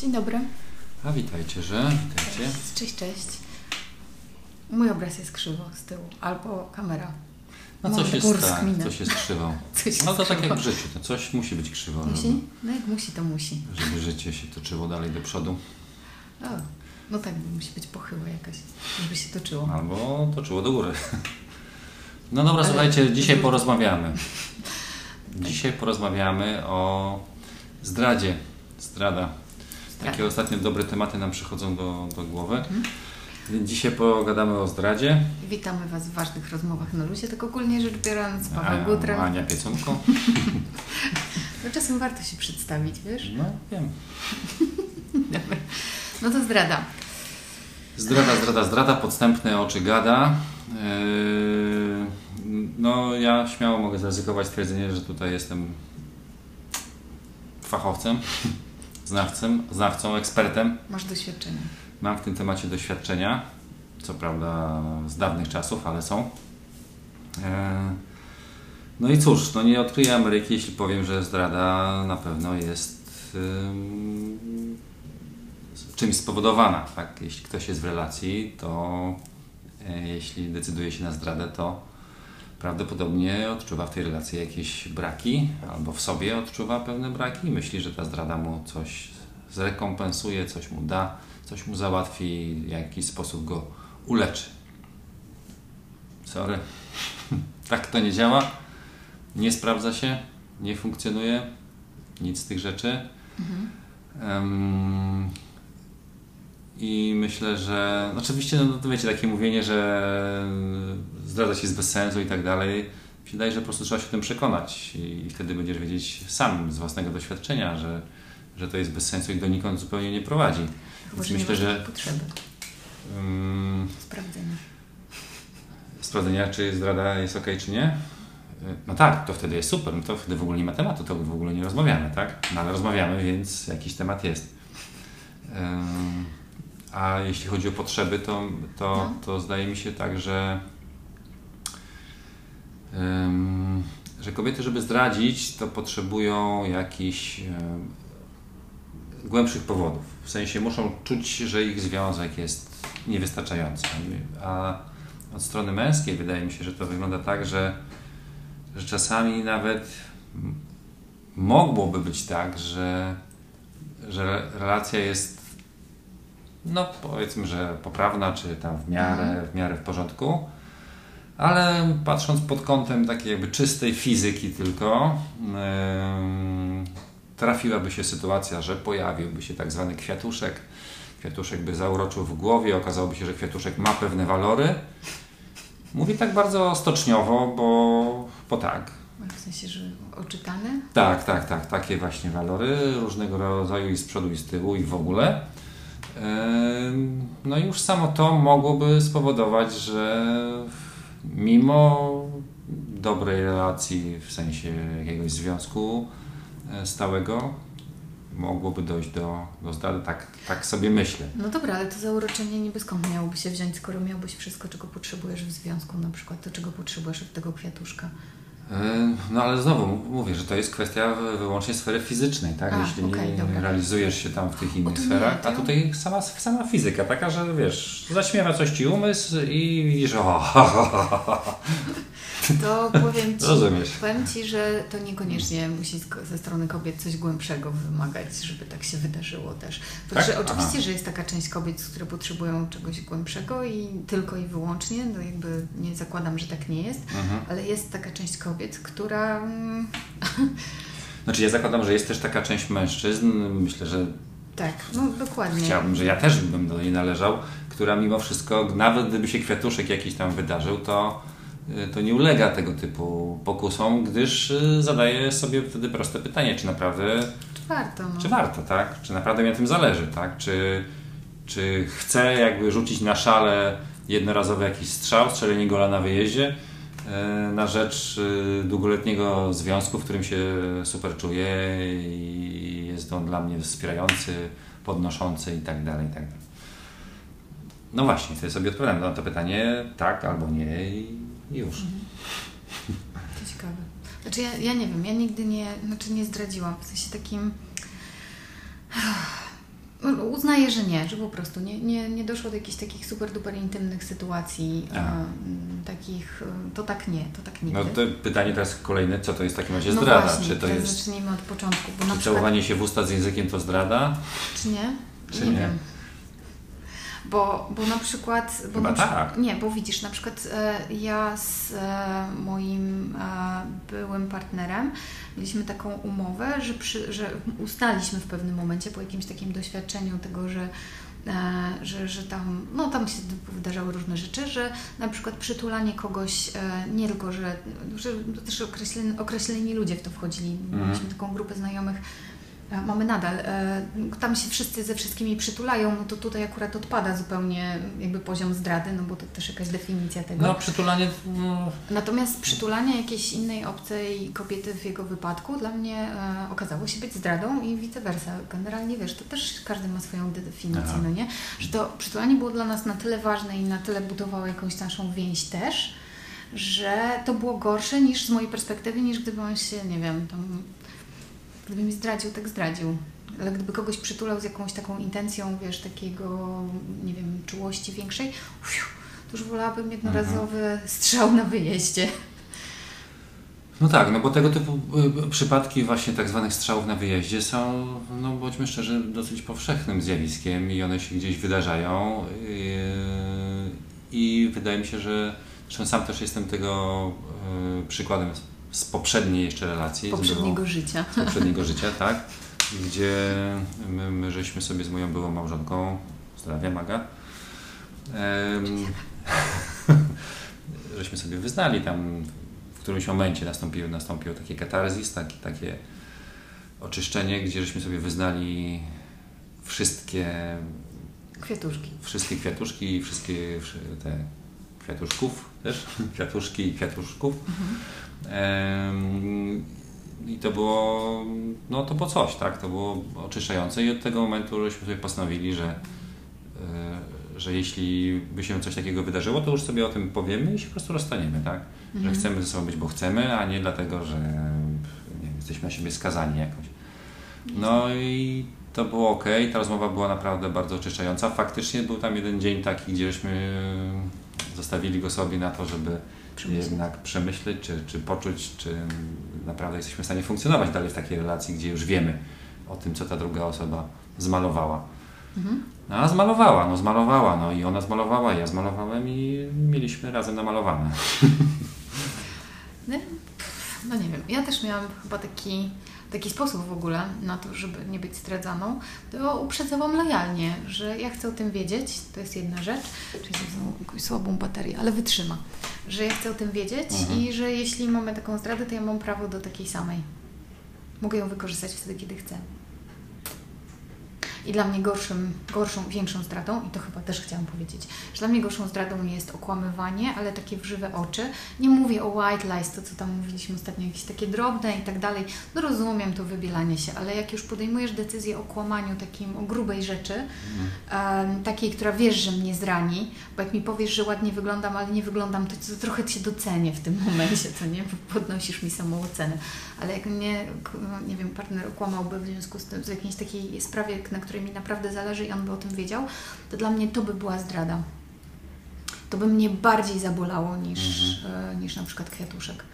Dzień dobry. A witajcie, że? Witajcie. Cześć, cześć. Mój obraz jest krzywo z tyłu, albo kamera. No coś jest, tak, coś jest krzywo. Coś No to tak jak w życiu, to coś musi być krzywo, Musi? No jak musi, to musi. żeby, żeby życie się toczyło dalej do przodu. O, no tak, bo musi być pochyła jakaś, żeby się toczyło. Albo toczyło do góry. No dobra, Ale- słuchajcie, dzisiaj porozmawiamy. Dzisiaj porozmawiamy o zdradzie. Zdrada. Strach. Takie ostatnio dobre tematy nam przychodzą do, do głowy. Mhm. Więc dzisiaj pogadamy o zdradzie. Witamy Was w ważnych rozmowach na luzie, tak ogólnie rzecz biorąc, Paweł Gutra. Ania Piecunko. No czasem warto się przedstawić, wiesz? No wiem. Dobra. No to zdrada. Zdrada, zdrada, zdrada, podstępne oczy gada. Yy, No, ja śmiało mogę zaryzykować stwierdzenie, że tutaj jestem fachowcem, znawcem, znawcą, ekspertem. Masz doświadczenie. Mam w tym temacie doświadczenia, co prawda z dawnych czasów, ale są. Yy, No i cóż, no nie odkryję Ameryki, jeśli powiem, że zdrada na pewno jest ym, czymś spowodowana. Tak? Jeśli ktoś jest w relacji, to e, jeśli decyduje się na zdradę, to prawdopodobnie odczuwa w tej relacji jakieś braki, albo w sobie odczuwa pewne braki i myśli, że ta zdrada mu coś zrekompensuje, coś mu da, coś mu załatwi, w jakiś sposób go uleczy. Sorry. tak to nie działa. Nie sprawdza się, nie funkcjonuje, nic z tych rzeczy. Mhm. Em, I myślę, że oczywiście, no to wiecie, takie mówienie, że zdradza się jest bez sensu i tak dalej. Mi się Wydaje, że po prostu trzeba się tym przekonać i wtedy będziesz wiedzieć sam z własnego doświadczenia, że, że to jest bez sensu i donikąd zupełnie nie prowadzi. Więc myślę, że potrzeby um, sprawdzenia. sprawdzenia, czy zdrada jest ok, czy nie. No tak, to wtedy jest super, no to wtedy w ogóle nie ma tematu, to w ogóle nie rozmawiamy, tak? No ale rozmawiamy, więc jakiś temat jest. Ym, A jeśli chodzi o potrzeby, to, to, No. to zdaje mi się tak, że, ym, że kobiety, żeby zdradzić, to potrzebują jakichś ym, głębszych powodów. W sensie muszą czuć, że ich związek jest niewystarczający. A od strony męskiej wydaje mi się, że to wygląda tak, że, że czasami nawet mogłoby być tak, że, że relacja jest no powiedzmy, że poprawna, czy tam w miarę, w miarę w porządku, ale patrząc pod kątem takiej jakby czystej fizyki tylko, em, trafiłaby się sytuacja, że pojawiłby się tak zwany kwiatuszek, kwiatuszek by zauroczył w głowie, okazałoby się, że kwiatuszek ma pewne walory. Mówię tak bardzo stoczniowo, bo, bo tak. W sensie, że oczytane? Tak, tak, tak. Takie właśnie walory różnego rodzaju i z przodu i z tyłu i w ogóle. No i już samo to mogłoby spowodować, że mimo dobrej relacji w sensie jakiegoś związku e, stałego mogłoby dojść do, do. Tak, tak sobie myślę. No dobra, ale to zauroczenie niby skąd miałoby się wziąć, skoro miałbyś wszystko, czego potrzebujesz w związku, na przykład to, czego potrzebujesz od tego kwiatuszka. E, No ale znowu mówię, że to jest kwestia wyłącznie sfery fizycznej, tak? A, Jeśli okej, nie realizujesz się tam w tych innych sferach, a tutaj sama, sama fizyka taka, że wiesz, zaśmiewa coś ci umysł i widzisz, o, ha, ha, ha, ha. To powiem Ci, rozumiesz. powiem ci, że to niekoniecznie musi ze strony kobiet coś głębszego wymagać, żeby tak się wydarzyło też. Tak? oczywiście, Aha. że jest taka część kobiet, które potrzebują czegoś głębszego i tylko i wyłącznie, no jakby nie zakładam, że tak nie jest, Mhm. ale jest taka część kobiet, która mm, Znaczy ja zakładam, że jest też taka część mężczyzn, myślę, że tak, no dokładnie. chciałbym, że ja też bym do niej należał, która mimo wszystko, nawet gdyby się kwiatuszek jakiś tam wydarzył, to, to nie ulega tego typu pokusom, gdyż y, zadaje sobie wtedy proste pytanie, czy naprawdę Czy warto? No. Czy warto, tak? Czy naprawdę mi na tym zależy, tak? Czy, czy chcę jakby rzucić na szale jednorazowy jakiś strzał, strzelenie gola na wyjeździe e, na rzecz długoletniego związku, w którym się super czuję i jest on dla mnie wspierający, podnoszący i tak dalej, i tak dalej. No właśnie, to sobie odpowiadam na to pytanie tak albo nie i już. To ciekawe. Znaczy ja, ja nie wiem, ja nigdy nie, znaczy nie zdradziłam, w sensie takim uznaję, że nie, że po prostu nie, nie, nie doszło do jakichś takich super duper intymnych sytuacji, e, takich, e, to tak nie, to tak nigdy. No to pytanie teraz kolejne, co to jest w takim razie No zdrada? właśnie, czy to jest zacznijmy od początku, bo na czy przykład, całowanie się w usta z językiem to zdrada? czy nie? Czy nie, nie? wiem. Bo, bo na przykład... Bo Chyba na przykład tak. Nie, bo widzisz, na przykład e, ja z e, moim e, byłym partnerem mieliśmy taką umowę, że, przy, że ustaliśmy w pewnym momencie po jakimś takim doświadczeniu tego, że e, że, że tam, no tam się wydarzały różne rzeczy, że na przykład przytulanie kogoś, e, nie tylko, że, że też określeni, określeni ludzie w to wchodzili, Mhm. mieliśmy taką grupę znajomych, mamy nadal, e, tam się wszyscy ze wszystkimi przytulają, no to tutaj akurat odpada zupełnie jakby poziom zdrady, no bo to też jakaś definicja tego. No przytulanie... No, Natomiast przytulanie jakiejś innej obcej kobiety w jego wypadku dla mnie e, okazało się być zdradą i vice versa. Generalnie wiesz, to też każdy ma swoją definicję, Aha. no nie? Że to przytulanie było dla nas na tyle ważne i na tyle budowało jakąś naszą więź też, że to było gorsze niż z mojej perspektywy, niż gdyby on się, nie wiem, tam, gdyby mi zdradził, tak zdradził. Ale gdyby kogoś przytulał z jakąś taką intencją, wiesz, takiego, nie wiem, czułości większej, ufiu, to już wolałabym jednorazowy strzał na wyjeździe. no tak, no bo tego typu y, przypadki właśnie tak zwanych strzałów na wyjeździe są, no bądźmy szczerzy, dosyć powszechnym zjawiskiem i one się gdzieś wydarzają yy, i wydaje mi się, że zresztą sam też jestem tego y, przykładem z- poprzedniej jeszcze relacji. z byłą- Poprzedniego życia. z poprzedniego życia, tak? Gdzie my, my żeśmy sobie z moją byłą małżonką, zdrowia Maga, em, żeśmy sobie wyznali tam w którymś momencie nastąpiło, nastąpiło takie katarzis, takie, takie oczyszczenie, gdzie żeśmy sobie wyznali wszystkie, Kwiatuszki. wszystkie kwiatuszki i wszystkie wszy- te kwiatuszków też, kwiatuszki i kwiatuszków. Em, I to było, no to było coś, tak? To było oczyszczające i od tego momentu żeśmy sobie postanowili, że, e, że jeśli by się coś takiego wydarzyło, to już sobie o tym powiemy i się po prostu rozstaniemy, tak? Że chcemy ze sobą być, bo chcemy, a nie dlatego, że nie jesteśmy na siebie skazani jakoś. No i to było ok, ta rozmowa była naprawdę bardzo oczyszczająca. Faktycznie był tam jeden dzień taki, gdzie żeśmy zostawili go sobie na to, żeby Przemyśleć. jednak przemyśleć, czy, czy poczuć, czy naprawdę jesteśmy w stanie funkcjonować dalej w takiej relacji, gdzie już wiemy o tym, co ta druga osoba zmalowała. Mhm. No, a zmalowała, no zmalowała, no i ona zmalowała, ja zmalowałem i mieliśmy razem namalowane. No, no nie wiem, ja też miałam chyba taki, taki sposób w ogóle na to, żeby nie być zdradzaną, to uprzedzałam lojalnie, że ja chcę o tym wiedzieć, to jest jedna rzecz, czyli mam jakąś słabą baterię, ale wytrzyma, że ja chcę o tym wiedzieć Mhm. i że jeśli mamy taką zdradę, to ja mam prawo do takiej samej. Mogę ją wykorzystać wtedy, kiedy chcę. I dla mnie gorszym, gorszą, większą zdradą, i to chyba też chciałam powiedzieć, że dla mnie gorszą zdradą jest okłamywanie, ale takie w żywe oczy. Nie mówię o white lies, to co tam mówiliśmy ostatnio, jakieś takie drobne i tak dalej. No rozumiem to wybielanie się, ale jak już podejmujesz decyzję o kłamaniu takim, o grubej rzeczy, em, takiej, która wiesz, że mnie zrani, bo jak mi powiesz, że ładnie wyglądam, ale nie wyglądam, to, to trochę Cię docenię w tym momencie, to nie? Podnosisz mi samoocenę. Ale jak mnie, nie wiem, partner okłamałby w związku z tym, w jakiejś takiej sprawie, na której mi naprawdę zależy i on by o tym wiedział, to dla mnie to by była zdrada. To by mnie bardziej zabolało niż, e, niż na przykład kwiatuszek.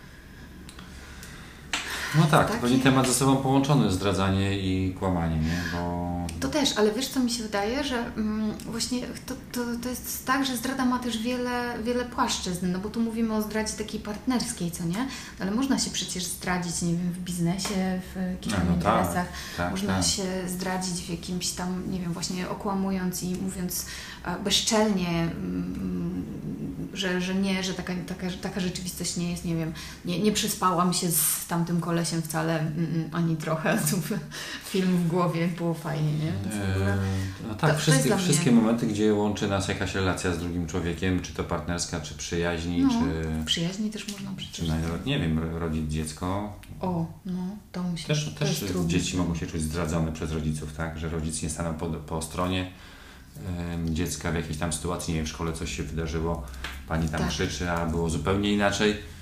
No tak, to Takie- pewnie temat ze sobą połączony, zdradzanie i kłamanie, nie? Bo To też, ale wiesz co mi się wydaje, że mm, właśnie to, to, to jest tak, że zdrada ma też wiele, wiele płaszczyzn, no bo tu mówimy o zdradzie takiej partnerskiej, co nie? Ale można się przecież zdradzić, nie wiem, w biznesie, w tam no tak, interesach. tak, Można tak. się zdradzić w jakimś tam, nie wiem, właśnie okłamując i mówiąc bezczelnie, mm, że, że nie, że taka, taka, taka rzeczywistość nie jest, nie wiem, nie, nie przespałam się z tamtym kolesiem wcale, mm, mm, ani trochę. Tu Film w głowie, było fajnie, nie? Eee, No to- tak, to wszystkie, mnie- wszystkie momenty, gdzie łączy nas jakaś relacja z drugim człowiekiem, czy to partnerska, czy przyjaźni, No, czy, przyjaźni też można czy przecież. nawet, nie wiem, ro- rodzić dziecko. O, no, to musi Też, to też trudne. dzieci mogą się czuć zdradzone przez rodziców, tak? Że rodzice nie staną po, po stronie dziecka w jakiejś tam sytuacji, nie wiem, w szkole coś się wydarzyło, pani tam Tak. krzyczy, a było zupełnie inaczej.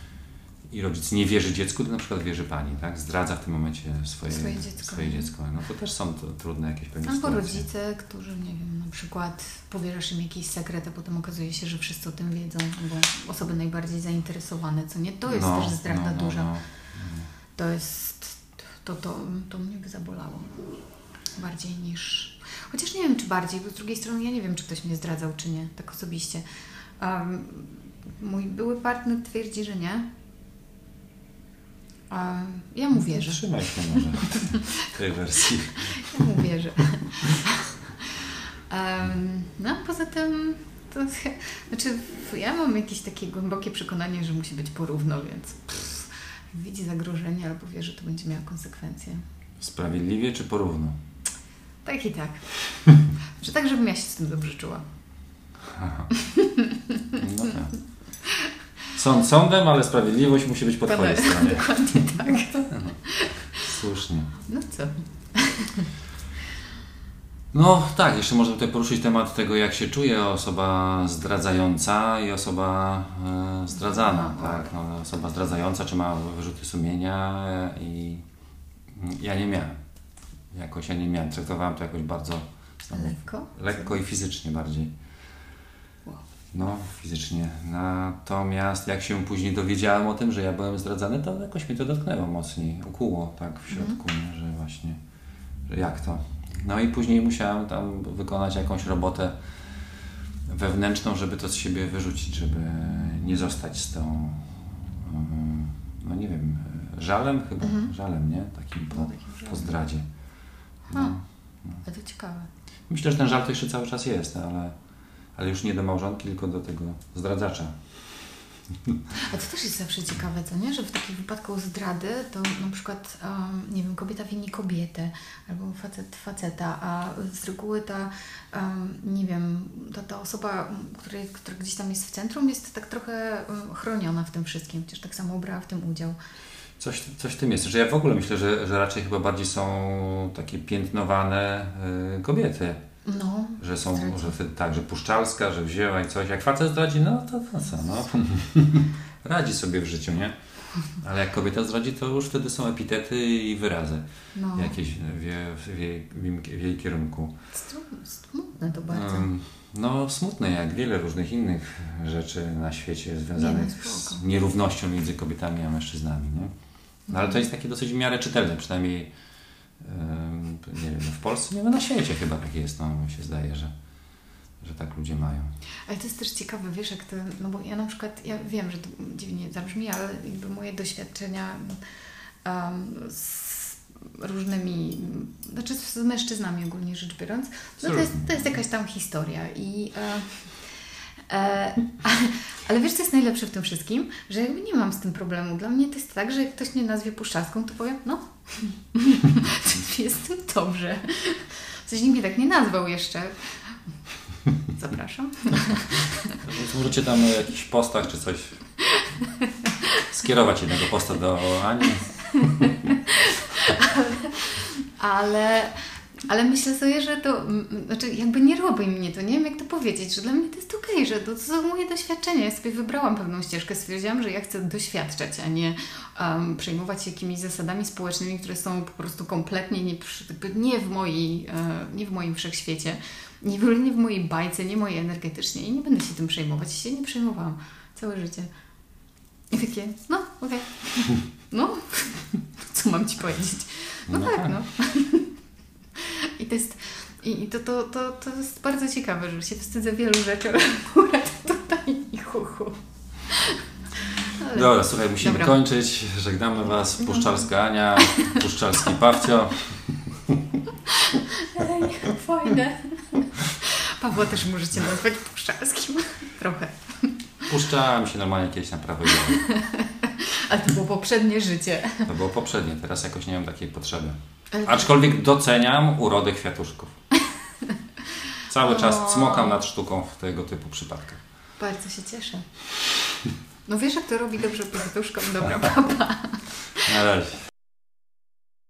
i rodzic nie wierzy dziecku, to na przykład wierzy pani, tak? Zdradza w tym momencie swoje, Swoje dziecko. Swoje dziecko. No to też są to, trudne jakieś pewnie Albo sytuacje. rodzice, którzy, nie wiem, na przykład powierzasz im jakiś sekret, a potem okazuje się, że wszyscy o tym wiedzą, albo osoby najbardziej zainteresowane, co nie? To jest No, też zdrada no, no, duża. no. To jest, to, to, to mnie by zabolało. Bardziej niż... Chociaż nie wiem, czy bardziej, bo z drugiej strony ja nie wiem, czy ktoś mnie zdradzał, czy nie, tak osobiście. Um, mój były partner twierdzi, że nie. Um, ja mu wierzę. Trzymaj się może tej wersji. Ja mu wierzę. Um, no, poza tym, to, znaczy, ja mam jakieś takie głębokie przekonanie, że musi być porówno, więc pff, widzi zagrożenie albo wie, że to będzie miało konsekwencje. Sprawiedliwie czy porówno? Tak i tak. Czy tak, żebym ja się z tym dobrze czuła. No tak. Sąd sądem, ale sprawiedliwość musi być po twojej Pana- stronie. Dokładnie tak. Słusznie. No co? No tak, jeszcze można tutaj poruszyć temat tego, jak się czuje osoba zdradzająca i osoba e, zdradzana. No. Tak? No, osoba zdradzająca, czy ma wyrzuty sumienia i ja nie miałem. Jakoś ja nie miałem. Traktowałem to jakoś bardzo znowu, Lekko? lekko i fizycznie bardziej. Wow. No, fizycznie. Natomiast jak się później dowiedziałem o tym, że ja byłem zdradzany, to jakoś mi to dotknęło mocniej, ukuło tak w środku, nie? że właśnie, że jak to. No i później musiałem tam wykonać jakąś robotę wewnętrzną, żeby to z siebie wyrzucić, żeby nie zostać z tą, mm, no nie wiem, żalem chyba, Mhm. żalem, nie? Takim po, po zdradzie. No. A to ciekawe. Myślę, że ten żal to jeszcze cały czas jest, ale, ale już nie do małżonki, tylko do tego zdradzacza. A to też jest zawsze ciekawe, co nie? Że w takim wypadku zdrady to na przykład, um, nie wiem, kobieta wini kobietę albo facet faceta, a z reguły ta, um, nie wiem, ta, ta osoba, której, która gdzieś tam jest w centrum, jest tak trochę um, chroniona w tym wszystkim, chociaż tak samo brała w tym udział. Coś, coś w tym jest, że ja w ogóle myślę, że, że raczej chyba bardziej są takie piętnowane y, kobiety, No, że są, że wtedy tak, że puszczalska, że wzięła i coś. Jak facet zdradzi, no to, to co, no. Radzi sobie w życiu, nie? Ale jak kobieta zdradzi, to już wtedy są epitety i wyrazy no. jakieś w jej, w jej, w jej, kierunku. Smutne to bardzo. Ym, No, smutne jak wiele różnych innych rzeczy na świecie związanych Nie, z nierównością między kobietami a mężczyznami. Nie? No, ale to jest takie dosyć w miarę czytelne, przynajmniej nie wiem, no w Polsce, nie wiem, na świecie chyba tak jest, no mi się zdaje, że, że tak ludzie mają. Ale to jest też ciekawe, wiesz, jak to, no bo ja na przykład, ja wiem, że to dziwnie zabrzmi, ale jakby moje doświadczenia um, z różnymi, znaczy z mężczyznami ogólnie rzecz biorąc, no to jest, to jest jakaś tam historia i e, e, ale wiesz, co jest najlepsze w tym wszystkim? Że jakby nie mam z tym problemu. Dla mnie to jest tak, że jak ktoś mnie nazwie puszczaską, to powiem, no, jest z tym dobrze. Coś nikt mnie tak nie nazwał jeszcze. Zapraszam. Możecie tam o jakichś postach czy coś skierować jednego posta do Ani. Ale, ale myślę sobie, że to, znaczy jakby nie robi mnie to, nie wiem jak to powiedzieć, że dla mnie to jest okej, że to, to są moje doświadczenia. Ja sobie wybrałam pewną ścieżkę, stwierdziłam, że ja chcę doświadczać, a nie um, przejmować się jakimiś zasadami społecznymi, które są po prostu kompletnie nie, nie, w, mojej, e, nie w moim wszechświecie, nie w, nie w mojej bajce, nie mojej energetycznie i nie będę się tym przejmować. Ja się nie przejmowałam całe życie. I takie, no okej, no, co mam Ci powiedzieć? No, No tak, tak. no. I to jest, i to, to, to, to jest bardzo ciekawe, że się wstydzę wielu rzeczy, ale akurat tutaj i hu, hu. Ale- Dobra, słuchaj, musimy Dobra. kończyć. Żegnamy Was. Puszczalska Ania, Puszczalski Pawcio. Ej, fajne. Pawła też możecie nazwać puszczalskim. Trochę. Puszczałem się normalnie kiedyś na prawo jazdy. Ale to było poprzednie życie. To było poprzednie, teraz jakoś nie mam takiej potrzeby. Ale- Aczkolwiek doceniam urodę kwiatuszków. Cały czas cmokam nad sztuką w tego typu przypadkach. Bardzo się cieszę. No wiesz, jak to robi dobrze piątuszką. Dobra, papa. Na razie.